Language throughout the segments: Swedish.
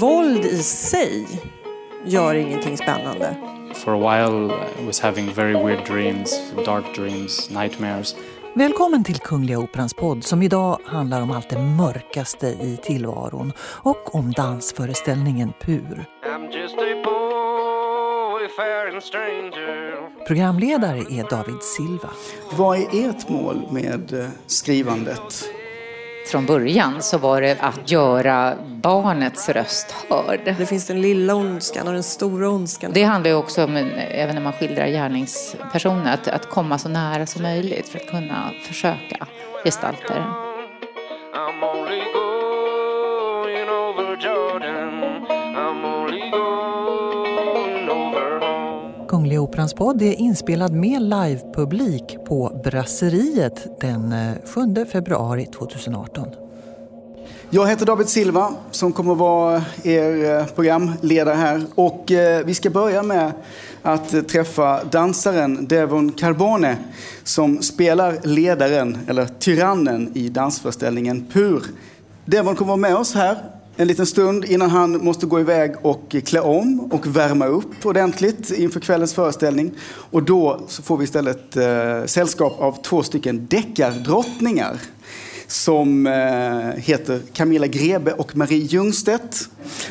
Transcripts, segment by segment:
Våld i sig gör ingenting spännande. For a while I was having very weird dreams, dark dreams, nightmares. Välkommen till Kungliga Operans podd som idag handlar om allt det mörkaste i tillvaron och om dansföreställningen Pur. Programledare är David Silva. Vad är ert mål med eh, skrivandet? Från början så var det att göra barnets röst hörd. Det finns den lilla ondskan och den stora ondskan. Det handlar ju också om, även när man skildrar gärningspersoner, att, att komma så nära som möjligt för att kunna försöka gestalta det. Operans podd är inspelad med livepublik på Brasseriet den eh, 7 februari 2018. Jag heter David Silva som kommer att vara eh, er eh, programledare här. Och eh, vi ska börja med att träffa dansaren Devon Carbone som spelar ledaren, eller tyrannen, i dansföreställningen Pur. Devon kommer vara med oss här en liten stund innan han måste gå iväg och klä om och värma upp ordentligt inför kvällens föreställning. Och då så får vi istället eh, sällskap av två stycken deckardrottningar som eh, heter Camilla Grebe och Marie Ljungstedt.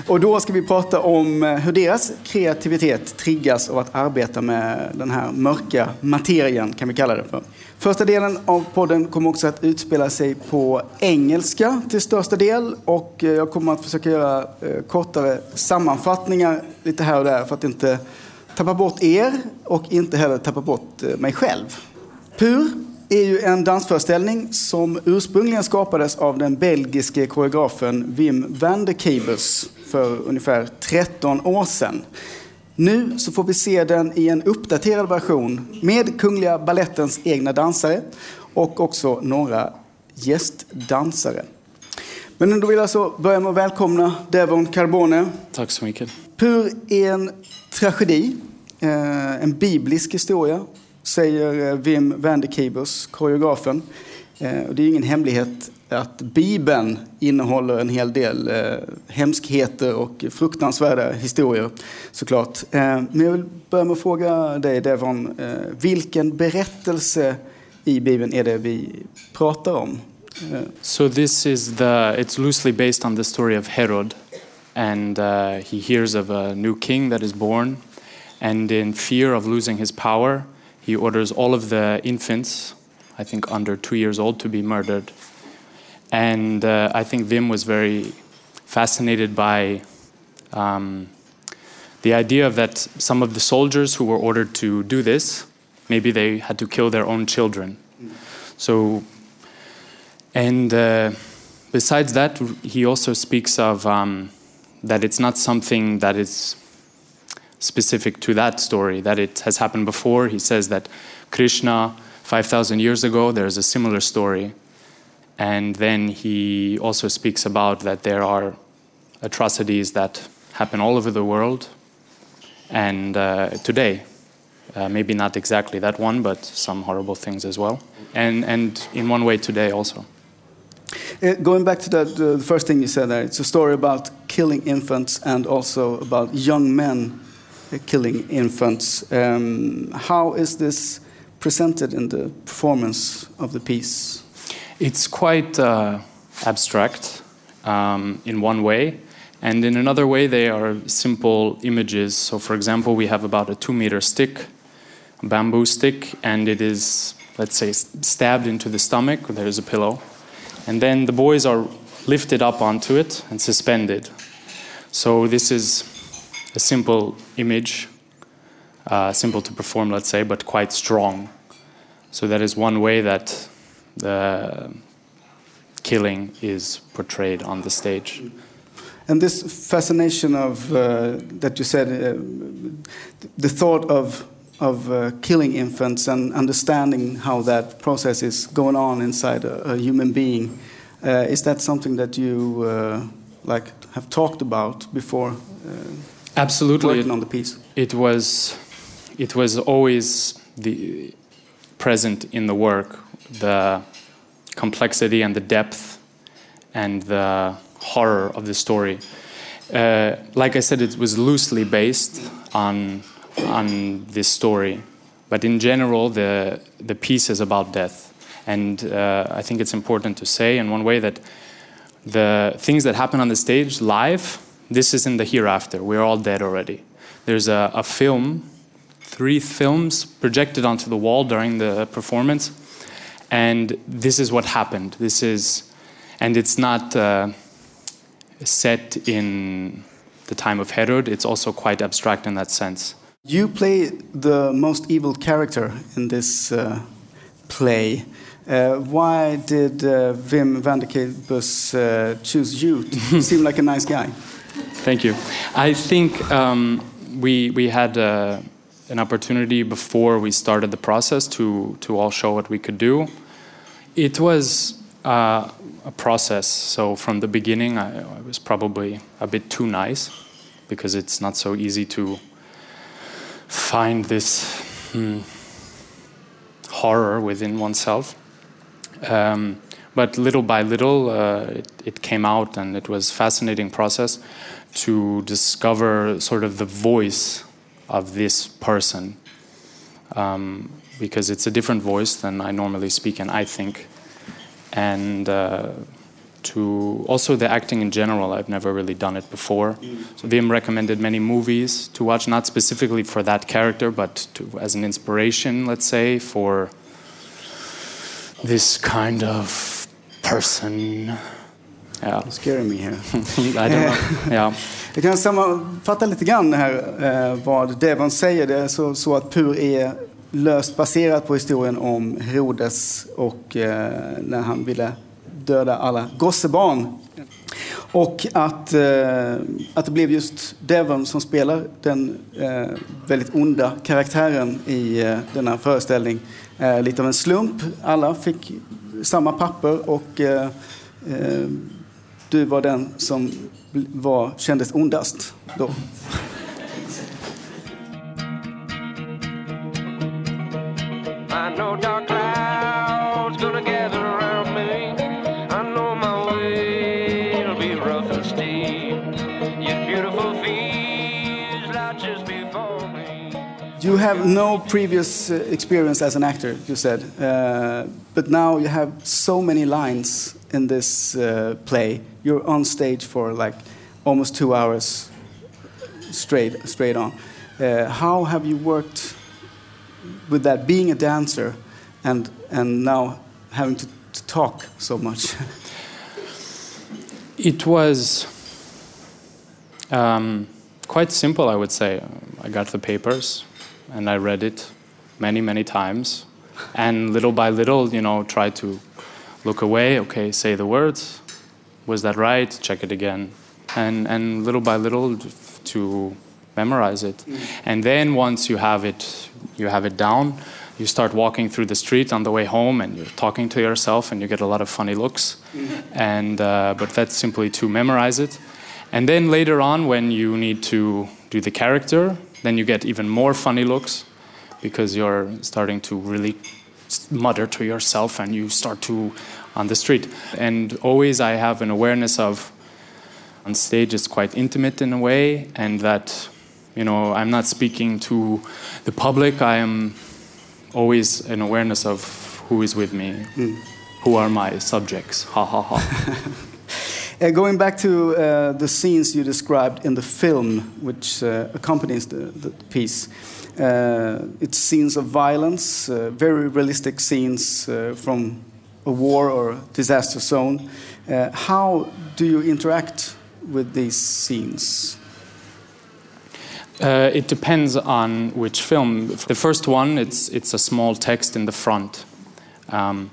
Och då ska vi prata om eh, hur deras kreativitet triggas av att arbeta med den här mörka materien, kan vi kalla det för. Första delen av podden kommer också att utspela sig på engelska till största del och eh, jag kommer att försöka göra eh, kortare sammanfattningar lite här och där för att inte tappa bort er och inte heller tappa bort eh, mig själv. Pur är ju en dansföreställning som ursprungligen skapades av den belgiske koreografen Wim van de Kebus för ungefär 13 år sedan. Nu så får vi se den i en uppdaterad version med Kungliga Ballettens egna dansare och också några gästdansare. Men då vill jag alltså börja med att välkomna Devon Carbone. Tack så mycket. Pur är en tragedi, eh, en biblisk historia säger eh, Wim Wendekibus, koreografen. Eh, det är ingen hemlighet att Bibeln innehåller en hel del eh, hemskheter och fruktansvärda historier såklart. Eh, Men jag vill börja med att fråga dig Devon, eh, vilken berättelse i Bibeln är det vi pratar om? Eh. So this is the, it's loosely based on the story of Herod and uh, he hears of a new king that is born and in fear of losing his power he orders all of the infants, I think under two years old, to be murdered. And uh, I think Vim was very fascinated by um, the idea that some of the soldiers who were ordered to do this, maybe they had to kill their own children. So, and uh, besides that, he also speaks of um, that it's not something that is specific to that story, that it has happened before. He says that Krishna, 5,000 years ago, there's a similar story. And then he also speaks about that there are atrocities that happen all over the world. And uh, today, uh, maybe not exactly that one, but some horrible things as well. And, and in one way, today also. Uh, going back to that, uh, the first thing you said there, it's a story about killing infants and also about young men killing infants. Um, how is this presented in the performance of the piece? It's quite uh, abstract um, in one way, and in another way, they are simple images. So, for example, we have about a two meter stick, bamboo stick, and it is, let's say, stabbed into the stomach. There's a pillow. And then the boys are lifted up onto it and suspended. So, this is a simple image, uh, simple to perform, let's say, but quite strong. So that is one way that the killing is portrayed on the stage. And this fascination of uh, that you said, uh, the thought of of uh, killing infants and understanding how that process is going on inside a, a human being, uh, is that something that you uh, like have talked about before? Absolutely. Working on the piece. It was, it was always the present in the work, the complexity and the depth and the horror of the story. Uh, like I said, it was loosely based on on this story, but in general, the the piece is about death, and uh, I think it's important to say in one way that the things that happen on the stage live, this is in the hereafter. We're all dead already. There's a, a film, three films projected onto the wall during the performance, and this is what happened. This is, and it's not. Uh, set in the time of Herod, it's also quite abstract in that sense. You play the most evil character in this uh, play. Uh, why did uh, Wim van der Keepers uh, choose you? You seem like a nice guy. Thank you. I think um, we, we had uh, an opportunity before we started the process to, to all show what we could do. It was uh, a process. So from the beginning, I, I, was probably a bit too nice because it's not so easy to find this hmm, horror within oneself. Um, but little by little, uh, it, it, came out, and it was a fascinating process to discover sort of the voice of this person, um, because it's a different voice than I normally speak, and I think and uh, to also the acting in general. I've never really done it before. So Wim recommended many movies to watch, not specifically for that character, but to, as an inspiration, let's say, for this kind of person. Yeah. You're scaring me here. I don't know. yeah. Jag kan sammanfatta lite grann här eh, vad Devon säger. Det är så, så att Pur är löst baserat på historien om Herodes och eh, när han ville döda alla gossebarn. Och att, eh, att det blev just Devon som spelar den eh, väldigt onda karaktären i eh, denna föreställning. Eh, lite av en slump. Alla fick samma papper och eh, du var den som var, kändes ondast då. know dark clouds gonna gather around me. I know my way will be rough and steep. Yet beautiful fears lie just before me. You have no previous uh, experience as an actor, you said, uh, but now you have so many lines in this uh, play. You're on stage for like almost two hours straight, straight on. Uh, how have you worked with that being a dancer and and now having to, to talk so much? it was um, quite simple, I would say. I got the papers and I read it many, many times, and little by little, you know, try to look away. Okay, say the words. Was that right? Check it again, and and little by little to memorize it. Mm. And then once you have it, you have it down. You start walking through the street on the way home, and you're talking to yourself, and you get a lot of funny looks. Mm. And uh, but that's simply to memorize it. And then later on, when you need to do the character, then you get even more funny looks because you're starting to really mutter to yourself, and you start to on the street. And always, I have an awareness of on stage it's quite intimate in a way, and that you know, I'm not speaking to the public. I am always an awareness of who is with me, mm. who are my subjects. Ha ha ha. uh, going back to uh, the scenes you described in the film, which uh, accompanies the, the piece, uh, it's scenes of violence, uh, very realistic scenes uh, from a war or disaster zone. how do you interact with these scenes? Uh, it depends on which film. The first one, it's it's a small text in the front, um,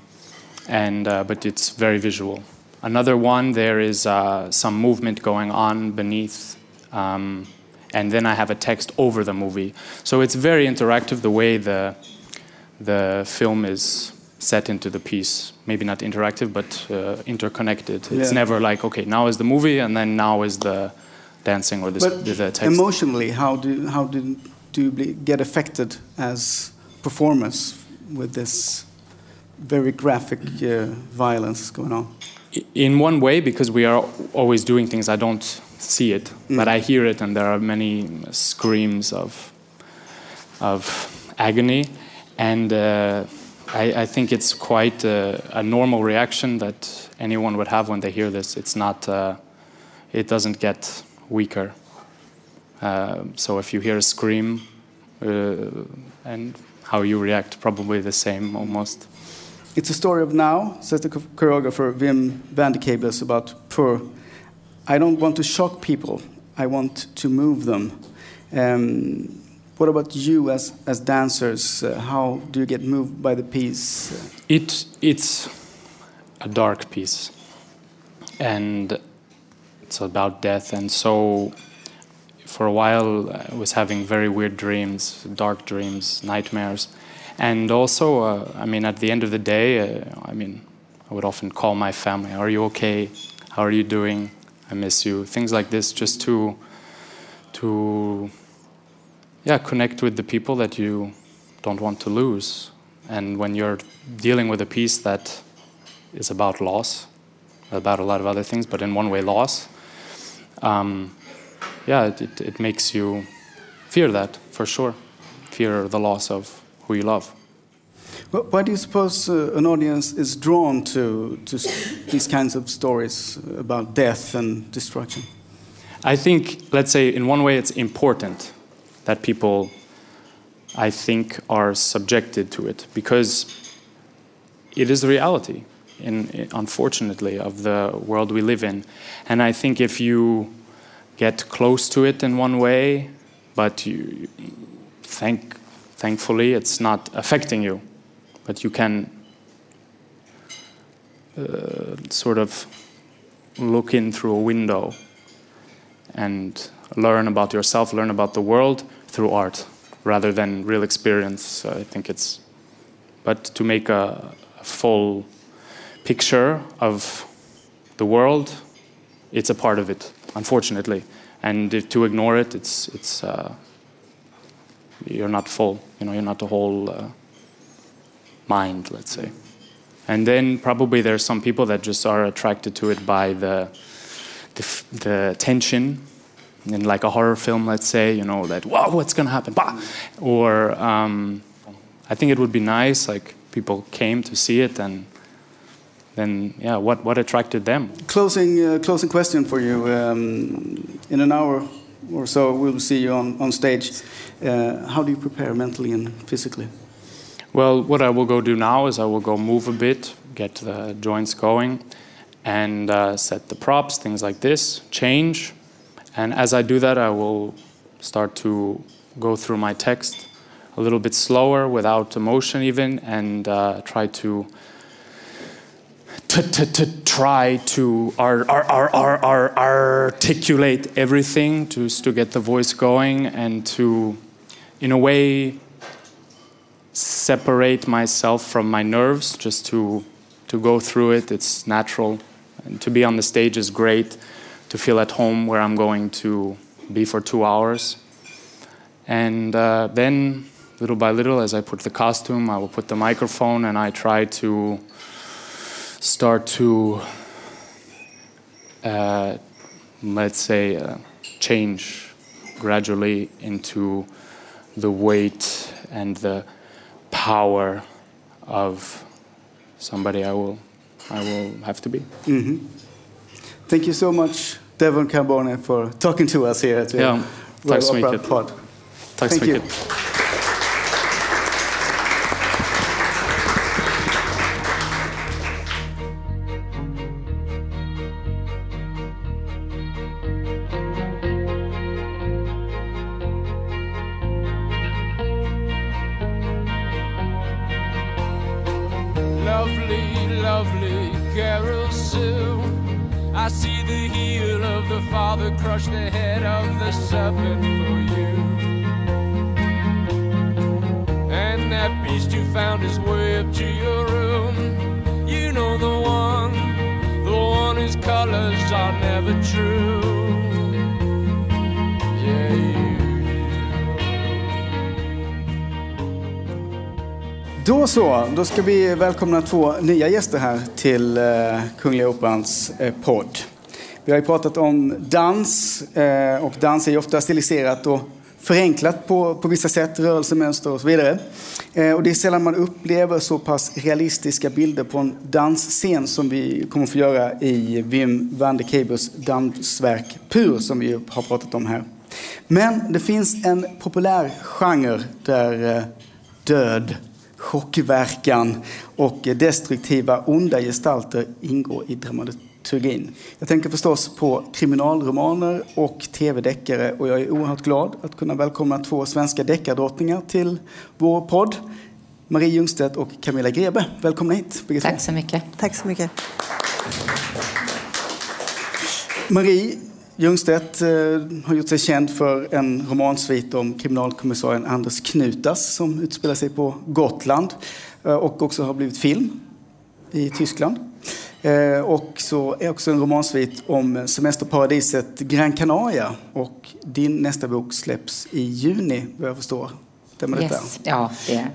and uh, but it's very visual. Another one, there is uh, some movement going on beneath, um, and then I have a text over the movie. So it's very interactive the way the the film is set into the piece. Maybe not interactive, but uh, interconnected. It's yeah. never like okay, now is the movie, and then now is the dancing or this, but the text. Emotionally, how do how do do you get affected as performers with this very graphic uh, violence going on? In one way, because we are always doing things, I don't see it, but I hear it, and there are many screams of of agony, and uh, I, I think it's quite a, a normal reaction that anyone would have when they hear this. It's not, uh, it doesn't get weaker. Uh, so if you hear a scream, uh, and how you react, probably the same almost. It's a story of now, says the choreographer Wim van de Kabels about poor. I don't want to shock people. I want to move them. Um, what about you as, as dancers? Uh, how do you get moved by the piece? It it's a dark piece, and it's about death. And so, for a while, I was having very weird dreams, dark dreams, nightmares, and also, uh, I mean, at the end of the day, uh, I mean, I would often call my family, "Are you okay? How are you doing? I miss you." Things like this, just to to yeah connect with the people that you don't want to lose. And when you're dealing with a piece that is about loss about a lot of other things but in one way loss um, yeah it, it, it makes you fear that for sure. Fear the loss of who you love. Wh- Why do you suppose uh, an audience is drawn to, to these kinds of stories about death and destruction? I think, let's say, in one way, it's important that people, I think, are subjected to it because it is the reality, in, unfortunately, of the world we live in. And I think if you get close to it in one way, but you, thank, thankfully, it's not affecting you, but you can uh, sort of look in through a window and learn about yourself, learn about the world through art rather than real experience. I think it's, but to make a, a full picture of the world, it's a part of it, unfortunately. And if, to ignore it, it's, it's, uh, you're not full, you know, you're not a whole uh, mind, let's say. And then probably there's some people that just are attracted to it by the, the, the tension in like a horror film, let's say, you know, that, wow, what's going to happen? Bah! Or um, I think it would be nice, like people came to see it and then, yeah, what, what attracted them? Closing, uh, closing question for you. Um, in an hour or so, we'll see you on, on stage. Uh, how do you prepare mentally and physically? Well, what I will go do now is I will go move a bit, get the joints going, and uh, set the props, things like this, change. And as I do that, I will start to go through my text a little bit slower, without emotion even, and uh, try to try to ar- ar- ar- ar- ar- articulate everything to, to get the voice going and to, in a way, separate myself from my nerves just to to go through it. It's natural. And to be on the stage is great to feel at home where i'm going to be for two hours and uh, then little by little as i put the costume i will put the microphone and i try to start to uh, let's say uh, change gradually into the weight and the power of somebody I will I will have to be. Thank you so much, Devon Carbone, for talking to us here at the så Royal Opera. Pod. Tack så mycket. Serpent for you. And that beast you found his way up to your room. You know the one, the one whose colors are never true. Yeah, you. Då så, då ska vi välkomna två nya gäster här till eh, Kungliga Operans eh, podd. Vi har ju pratat om dans eh, och dans är ju ofta stiliserat och förenklat på, på vissa sätt, rörelsemönster och så vidare. Eh, och det är sällan man upplever så pass realistiska bilder på en dansscen som vi kommer få göra i Wim van de Kebus dansverk Pur som vi har pratat om här. Men det finns en populär genre där eh, död, chockverkan och destruktiva onda gestalter ingår i dramaturgin. Jag tänker förstås på kriminalromaner och tv-deckare och jag är oerhört glad att kunna välkomna två svenska deckardrottningar till vår podd. Marie Ljungstedt och Camilla Grebe. Välkomna hit. Tack så mycket. Tack så mycket. Marie Ljungstedt eh, har gjort sig känd för en romansvit om kriminalkommissarien Anders Knutas som utspelar sig på Gotland eh, och också har blivit film i Tyskland. Eh, och så är också en romansvit om semesterparadiset Gran Canaria och din nästa bok släpps i juni vad jag förstår. Stämmer detta? Yes. Ja,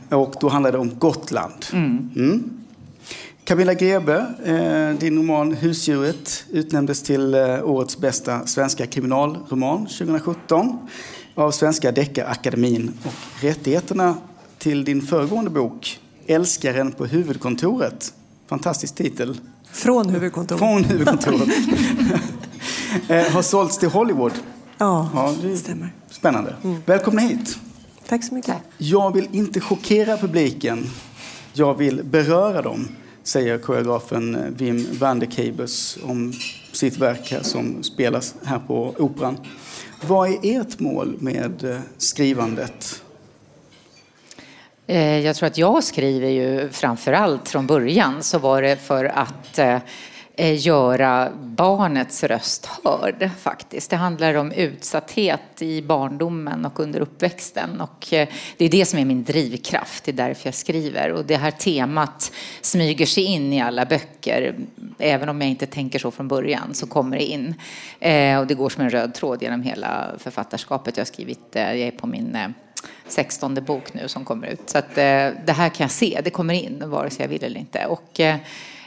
det Och då handlar det om Gotland. Mm. Camilla Grebe, eh, din roman Husdjuret utnämndes till eh, årets bästa svenska kriminalroman 2017 av Svenska Deckarakademin. Och rättigheterna till din föregående bok Älskaren på huvudkontoret, fantastisk titel, Från huvudkontoret. från huvudkontoret, eh, har sålts till Hollywood. Ja, Ja, det stämmer. spännande. Välkomna hit. Tack så mycket. Jag vill inte chockera publiken. Jag vill beröra dem, säger koreografen Wim van de Kebus om sitt verk här som spelas här på Operan. Vad är ert mål med eh, skrivandet? Eh, jag tror att jag skriver ju framför allt från början så var det för att eh, eh, göra barnets röst hörd faktiskt. Det handlar om utsatthet i barndomen och under uppväxten och det är det som är min drivkraft, det är därför jag skriver och det här temat smyger sig in i alla böcker. Även om jag inte tänker så från början så kommer det in och det går som en röd tråd genom hela författarskapet. Jag har skrivit, jag är på min sextonde bok nu som kommer ut. Så att, eh, det här kan jag se, det kommer in vare sig jag vill eller inte. Och, eh,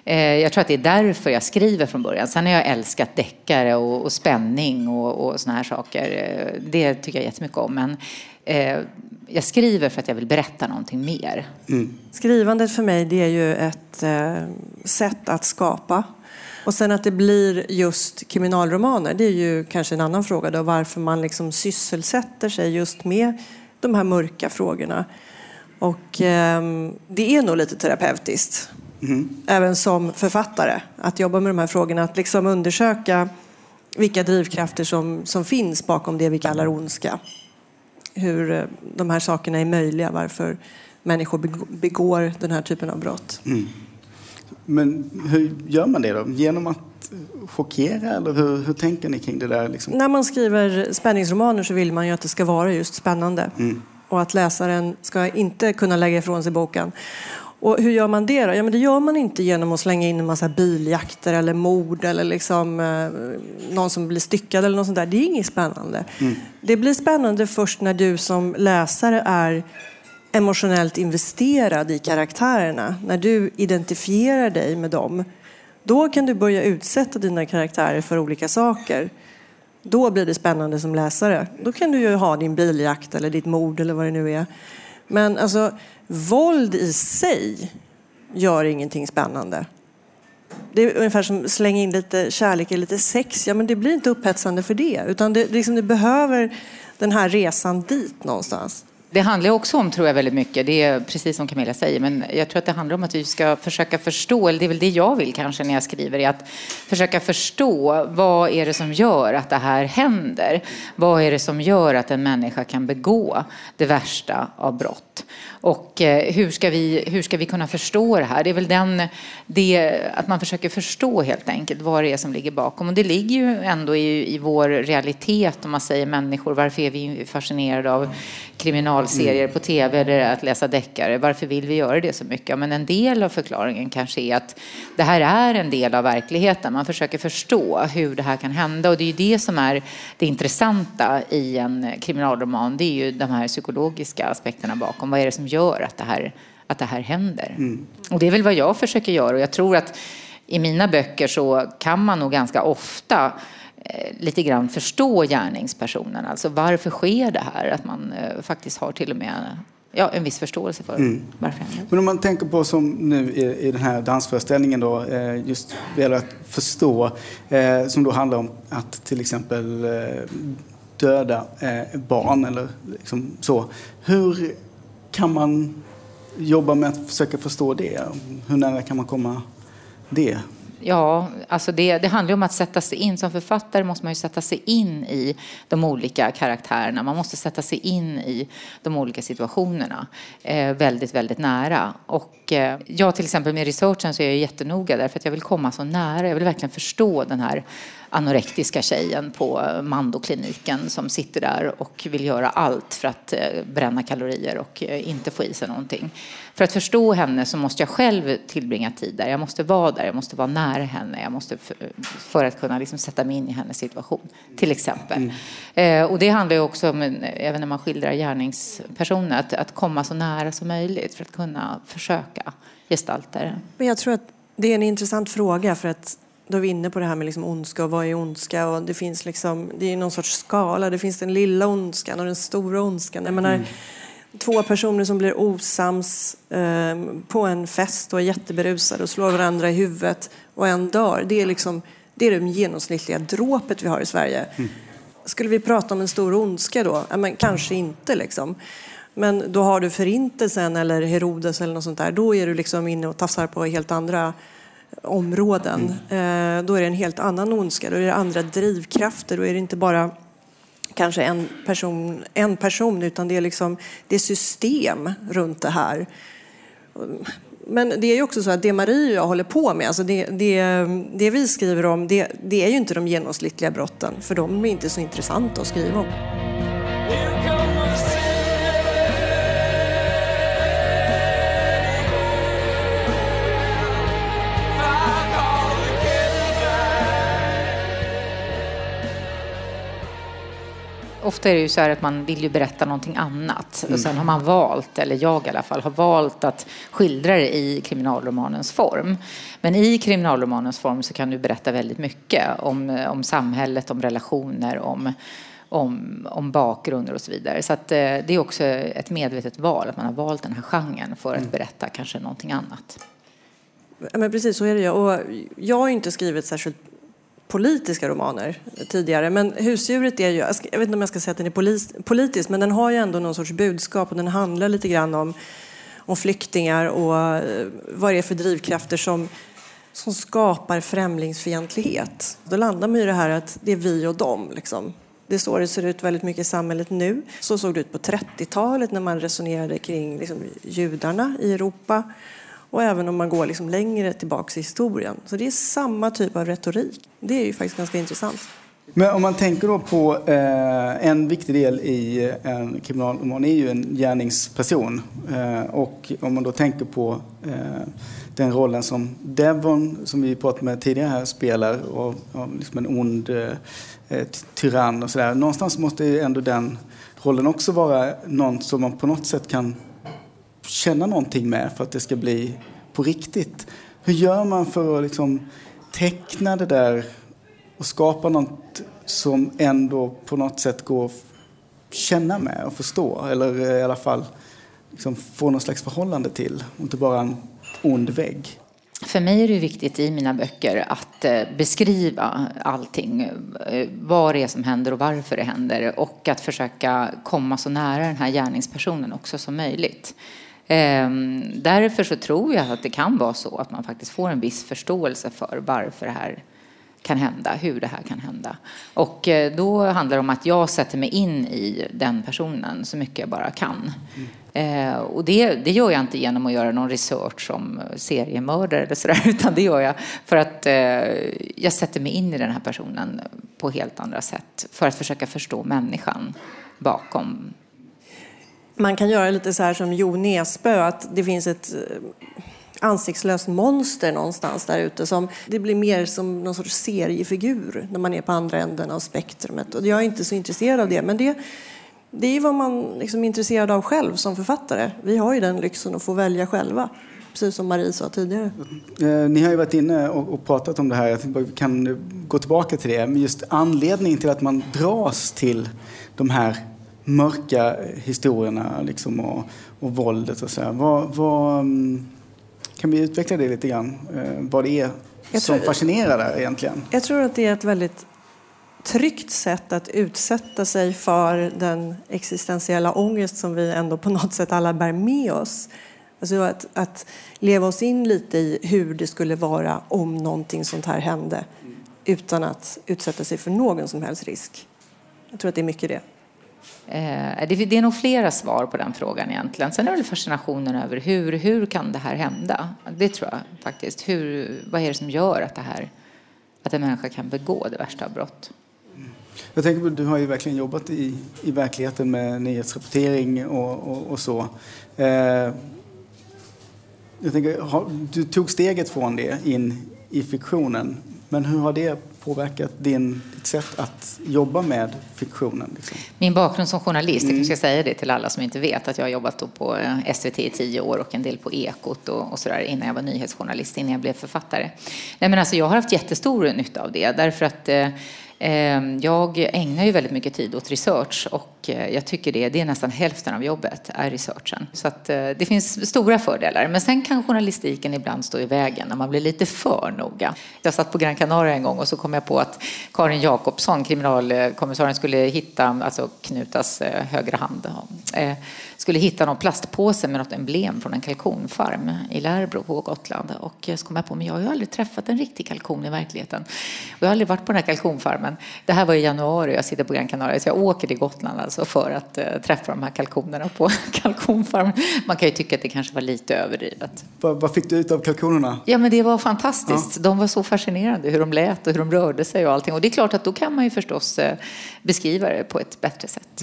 eh, jag tror att det är därför jag skriver från början. Sen har jag älskat deckare och, och spänning och, och såna här saker. Det tycker jag jättemycket om. Men eh, jag skriver för att jag vill berätta någonting mer. Skrivandet för mig det är ju ett eh, sätt att skapa. Och sen att det blir just kriminalromaner, det är ju kanske en annan fråga då, varför man liksom sysselsätter sig just med de här mörka frågorna. Och ehm, det är nog lite terapeutiskt, även som författare, att jobba med de här frågorna, att liksom undersöka vilka drivkrafter som, som finns bakom det vi kallar ondska hur eh, de här sakerna är möjliga, varför människor beg- begår den här typen av brott. Men hur gör man det då? Genom att chockera eller hur, hur tänker ni kring det där? Liksom? När man skriver spänningsromaner så vill man ju att det ska vara just spännande och att läsaren ska inte kunna lägga ifrån sig boken. Och hur gör man det då? Ja, men det gör man inte genom att slänga in en massa biljakter eller mord eller liksom, eh, någon som blir styckad eller något sånt där. Det är inget spännande. Det blir spännande först när du som läsare är emotionellt investerad i karaktärerna. När du identifierar dig med dem. Då kan du börja utsätta dina karaktärer för olika saker. Då blir det spännande som läsare. Då kan du ju ha din biljakt eller ditt mord eller vad det nu är. Men alltså, våld i sig gör ingenting spännande. Det är ungefär som att slänga in lite kärlek eller lite sex. Ja, men det blir inte upphetsande för det. Utan det, liksom, det behöver den här resan dit någonstans. Det handlar också om, tror jag, väldigt mycket, det är precis som Camilla säger, men jag tror att det handlar om att vi ska försöka förstå, eller det är väl det jag vill kanske när jag skriver, är att försöka förstå vad är det som gör att det här händer? Vad är det som gör att en människa kan begå det värsta av brott? Och eh, hur ska, vi, hur ska vi kunna förstå det här? Det är väl den, det, att man försöker förstå helt enkelt vad det är som ligger bakom. Och det ligger ju ändå i, i vår realitet om man säger människor. Varför är vi fascinerade av kriminalserier på tv eller att läsa deckare? Varför vill vi göra det så mycket? Men en del av förklaringen kanske är att det här är en del av verkligheten. Man försöker förstå hur det här kan hända och det är ju det som är det intressanta i en kriminalroman. Det är ju de här psykologiska aspekterna bakom. Vad är det som gör att det här att det här händer. Och det är väl vad jag försöker göra och jag tror att i mina böcker så kan man nog ganska ofta eh, lite grann förstå gärningspersonen. Alltså varför sker det här? Att man eh, faktiskt har till och med ja, en viss förståelse för varför det händer. Men om man tänker på som nu i, i den här dansföreställningen då, eh, just det gäller att förstå, eh, som då handlar om att till exempel eh, döda barn eller liksom så. Hur kan man jobba med att försöka förstå det? Hur nära kan man komma det? Ja, alltså det, det handlar om att sätta sig in. Som författare måste man ju sätta sig in i de olika karaktärerna. Man måste sätta sig in i de olika situationerna eh, väldigt, väldigt nära. Och eh, jag till exempel med researchen så är jag jättenoga därför att jag vill komma så nära. Jag vill verkligen förstå den här anorektiska tjejen på Mandokliniken som sitter där och vill göra allt för att eh, bränna kalorier och eh, inte få i sig någonting. För att förstå henne så måste jag själv tillbringa tid där. Jag måste vara där, jag måste vara nära henne. Jag måste för att kunna liksom sätta mig in i hennes situation, till exempel. Mm. och det handlar ju också om, även när man skildrar gärningspersoner, att, att komma så nära som möjligt för att kunna försöka gestalta det. Men jag tror att det är en intressant fråga för att då är vi inne på det här med liksom ondska och vad är ondska? Och det finns liksom, det är någon sorts skala. Det finns den lilla ondskan och den stora ondskan. Jag menar, mm. Två personer som blir osams eh, på en fest och är jätteberusade och slår varandra i huvudet och en dör. Det är, liksom, det är det genomsnittliga dråpet vi har i Sverige. Mm. Skulle vi prata om en stor ondska då? Ja, men kanske inte. Liksom. Men då har du Förintelsen eller Herodes eller något sånt där. Då är du liksom inne och tafsar på helt andra områden. Mm. Då är det en helt annan ondska, då är det andra drivkrafter. Då är det inte bara kanske en person, en person utan det är, liksom, det är system runt det här. Men det är ju också så att det Marie och jag håller på med, alltså det, det, det vi skriver om, det, det är ju inte de genomsnittliga brotten, för de är inte så intressanta att skriva om. Ofta är det ju så här att man vill ju berätta någonting annat. Mm. Och sen har man valt, eller jag i alla fall, har valt att skildra det i kriminalromanens form. Men i kriminalromanens form så kan du berätta väldigt mycket om, om samhället, om relationer, om om, om bakgrunder och så vidare. Så att, eh, det är också ett medvetet val, att man har valt den här genren för att mm. berätta kanske någonting annat. Men precis, så är det ju. Och jag har inte skrivit särskilt politiska romaner tidigare. Men Husdjuret är ju, jag vet inte om jag ska säga att den är politisk, men den har ju ändå någon sorts budskap och den handlar lite grann om, om flyktingar och eh, vad det är för drivkrafter som, som skapar främlingsfientlighet. Då landar man ju i det här att det är vi och dem. Liksom. Det är så det ser ut väldigt mycket i samhället nu. Så såg det ut på 30-talet när man resonerade kring liksom, judarna i Europa och även om man går liksom längre tillbaka i historien. Så det är samma typ av retorik. Det är ju faktiskt ganska intressant. Men om man tänker då på eh, en viktig del i eh, en kriminalroman är ju en gärningsperson. Eh, och om man då tänker på eh, den rollen som Devon, som vi pratade med tidigare här, spelar och, och liksom en ond eh, eh tyrann och sådär. Någonstans måste ju ändå den rollen också vara någon som man på något sätt kan känna någonting med för att det ska bli på riktigt. Hur gör man för att liksom teckna det där och skapa något som ändå på något sätt går att känna med och förstå eller eh, i alla fall liksom få något slags förhållande till och inte bara en ond vägg. För mig är det viktigt i mina böcker att eh, beskriva allting, eh, vad det är som händer och varför det händer och att försöka komma så nära den här gärningspersonen också som möjligt. Ehm, därför så tror jag att det kan vara så att man faktiskt får en viss förståelse för varför det här kan hända, hur det här kan hända. Och eh, då handlar det om att jag sätter mig in i den personen så mycket jag bara kan. Mm. och det, det gör jag inte genom att göra någon research om seriemördare eller sådär, utan det gör jag för att eh, jag sätter mig in i den här personen på helt andra sätt för att försöka förstå människan bakom man kan göra lite så här som Jo Nesbø, att det finns ett eh, ansiktslöst monster någonstans där ute. Som, det blir mer som någon sorts seriefigur när man är på andra änden av spektrumet. Och jag är inte så intresserad av det, men det, det är vad man liksom är intresserad av själv som författare. Vi har ju den lyxen att få välja själva, precis som Marie sa tidigare. Eh, ni har ju varit inne och, pratat om det här, jag kan gå tillbaka till det. Men just anledningen till att man dras till de här mörka historierna liksom, och, och våldet och så. Vad, vad, mm, kan vi utveckla det lite grann? Eh, Vad det är Jag som tror- fascinerar där egentligen? Jag tror att det är ett väldigt tryggt sätt att utsätta sig för den existentiella ångest som vi ändå på något sätt alla bär med oss. Alltså att, att leva oss in lite i hur det skulle vara om någonting sånt här hände utan att utsätta sig för någon som helst risk. Jag tror att det är mycket det. Eh, det, är nog flera svar på den frågan egentligen. Sen är det väl fascinationen över hur, hur kan det här hända? Det tror jag faktiskt. Hur, vad är det som gör att, det här, att en människa kan begå det värsta av brott? Jag tänker på, du har ju verkligen jobbat i, i verkligheten med nyhetsrapportering och, och, och så. Eh, jag tänker, har, du tog steget från det in i fiktionen. Men hur har det påverkat din, ditt sätt att jobba med fiktionen? Liksom? Min bakgrund som journalist, jag kanske ska säga det till alla som inte vet, att jag har jobbat på eh, SVT i tio år och en del på Ekot och, och sådär innan jag var nyhetsjournalist, innan jag blev författare. Nej men alltså jag har haft jättestor nytta av det därför att eh, Ehm, jag ägnar ju väldigt mycket tid åt research och eh, jag tycker det, det är nästan hälften av jobbet är researchen. Så att eh, det finns stora fördelar. Men sen kan journalistiken ibland stå i vägen när man blir lite för noga. Jag satt på Gran Canaria en gång och så kom jag på att Karin Jakobsson, kriminalkommissarien, skulle hitta, alltså Knutas eh, högra hand, skulle hitta någon plastpåse med något emblem från en kalkonfarm i Lärbro på Gotland. Och så kom jag på, men jag har ju aldrig träffat en riktig kalkon i verkligheten. Och jag har aldrig varit på den här kalkonfarmen. Det här var i januari, jag sitter på Gran Canaria, så jag åker till Gotland alltså för att eh, träffa de här kalkonerna på kalkonfarmen. Man kan ju tycka att det kanske var lite överdrivet. Vad, vad fick du ut av kalkonerna? Ja, men det var fantastiskt. De var så fascinerande, hur de lät och hur de rörde sig och allting. Och det är klart att då kan man ju förstås eh, beskriva det på ett bättre sätt.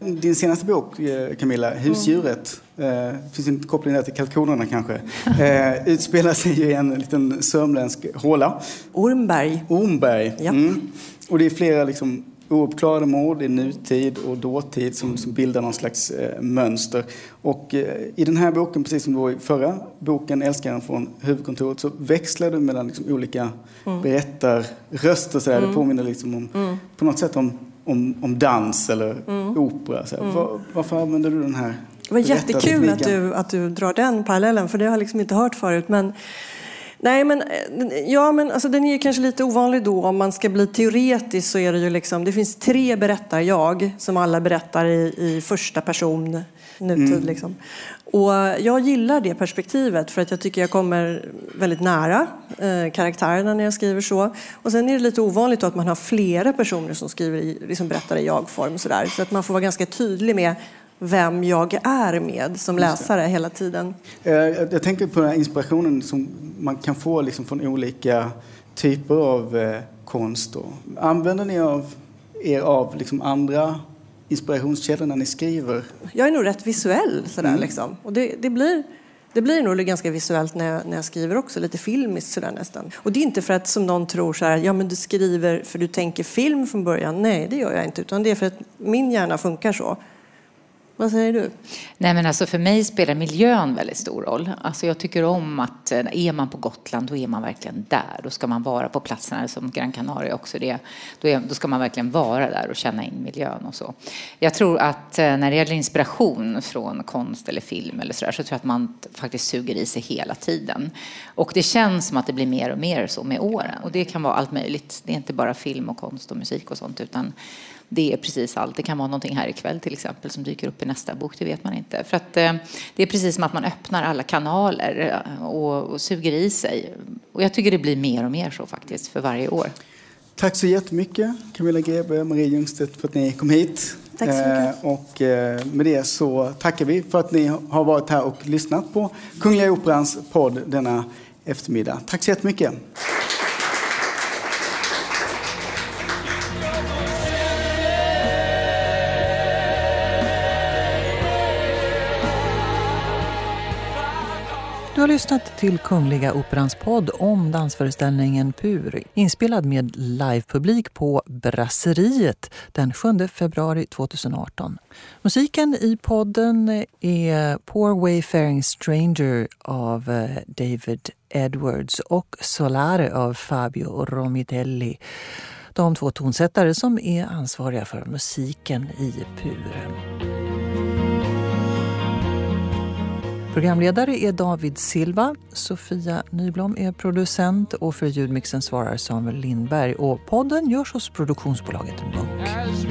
Din senaste bok, eh, Camilla, Husdjuret, eh, finns en koppling där till kalkonerna kanske, eh, utspelar sig ju i en liten sörmländsk håla. Ormberg. Ormberg. Japp. Mm. Och det är flera liksom, ouppklarade mord i nutid och dåtid som, som bildar någon slags eh, mönster. Och eh, i den här boken, precis som i förra boken Älskaren från huvudkontoret, så växlar du mellan liksom, olika berättarröster. Så där. Det påminner liksom om, på något sätt om, om, om dans eller opera. Så här. Var, varför använder du den här Det var jättekul att du, att du drar den parallellen, för det har jag liksom inte hört förut. Men, nej, men, eh, ja, men alltså, den är kanske lite ovanlig då. Om man ska bli teoretisk så är det ju liksom, det finns tre berättar-jag som alla berättar i, i första person, nutid. Liksom. Och jag gillar det perspektivet för att jag tycker jag kommer väldigt nära eh, karaktärerna när jag skriver så. Och sen är det lite ovanligt då att man har flera personer som skriver i, liksom berättar i jag-form. Sådär. Så att man får vara ganska tydlig med vem jag är med som läsare hela tiden. Eh, Jag tänker på den här inspirationen som man kan få liksom från olika typer av eh, konst. Och använder ni av er av liksom andra inspirationskällor när ni skriver? Jag är nog rätt visuell sådär liksom. Och det, det, blir, det blir nog ganska visuellt när jag, när jag skriver också, lite filmiskt sådär nästan. Och det är inte för att som någon tror så här, ja men du skriver för du tänker film från början. Nej, det gör jag inte, utan det är för att min hjärna funkar så. Vad säger du? Nej men alltså för mig spelar miljön väldigt stor roll. Alltså jag tycker om att eh, är man på Gotland då är man verkligen där. Då ska man vara på platserna som Gran Canaria också det. Då, är, då ska man verkligen vara där och känna in miljön och så. Jag tror att eh, när det gäller inspiration från konst eller film eller sådär så tror jag att man faktiskt suger i sig hela tiden. Och det känns som att det blir mer och mer så med åren. Och det kan vara allt möjligt. Det är inte bara film och konst och musik och sånt utan det är precis allt. Det kan vara någonting här ikväll till exempel som dyker upp i nästa bok, det vet man inte. För att eh, det är precis som att man öppnar alla kanaler eh, och, och suger i sig. Och jag tycker det blir mer och mer så faktiskt för varje år. Tack så jättemycket Camilla Grebe, Marie Ljungstedt för att ni kom hit. Tack så mycket. Eh, och eh, med det så tackar vi för att ni har varit här och lyssnat på Kungliga Operans podd denna eftermiddag. Tack så jättemycket. Har lyssnat till Kungliga Operans podd om dansföreställningen Pur inspelad med livepublik på Brasseriet den 7 februari 2018. Musiken i podden är Poor Wayfaring Stranger av eh, David Edwards och Solare av Fabio Romitelli. De två tonsättare som är ansvariga för musiken i Pur. Programledare är David Silva. Sofia Nyblom är producent och för ljudmixen svarar Samuel Lindberg. Och podden görs hos produktionsbolaget Munk. As